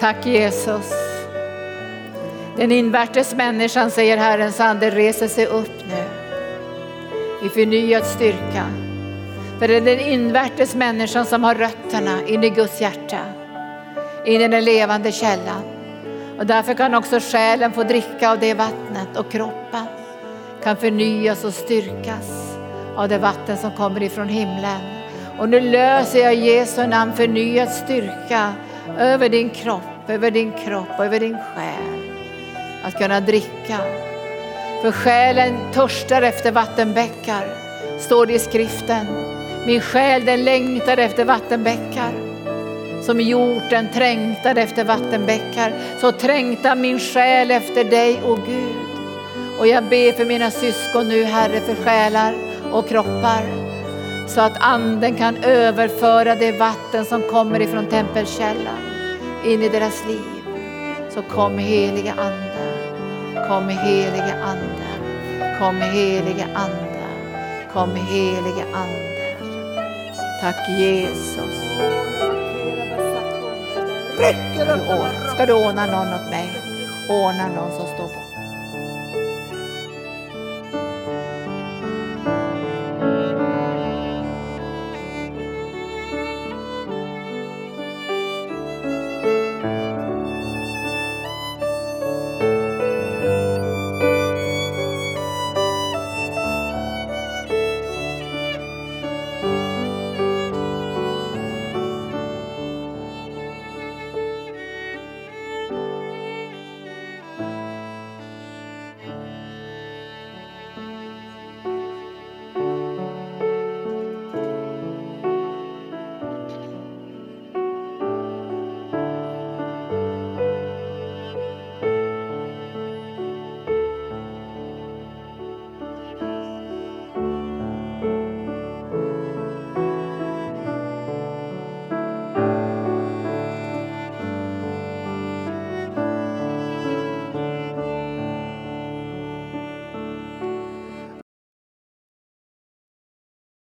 Tack Jesus. Den invärtes människan, säger Herrens ande, reser sig upp nu. i förnyad styrka. För det är den invärtes människan som har rötterna in i Guds hjärta, in i den levande källan. Och därför kan också själen få dricka av det vattnet och kroppen kan förnyas och styrkas av det vatten som kommer ifrån himlen. Och nu löser jag i Jesu namn förnyad styrka över din kropp, över din kropp och över din själ. Att kunna dricka. För själen törstar efter vattenbäckar, står det i skriften. Min själ den längtar efter vattenbäckar. Som hjorten trängtar efter vattenbäckar, så trängtar min själ efter dig, o Gud. Och jag ber för mina syskon nu, Herre, för själar och kroppar. Så att anden kan överföra det vatten som kommer ifrån tempelkällan in i deras liv. Så kom helige Ande, kom helige Ande, kom helige Ande, kom helige Ande. Tack Jesus. Ska du ordna någon åt mig? Ordna någon som står på.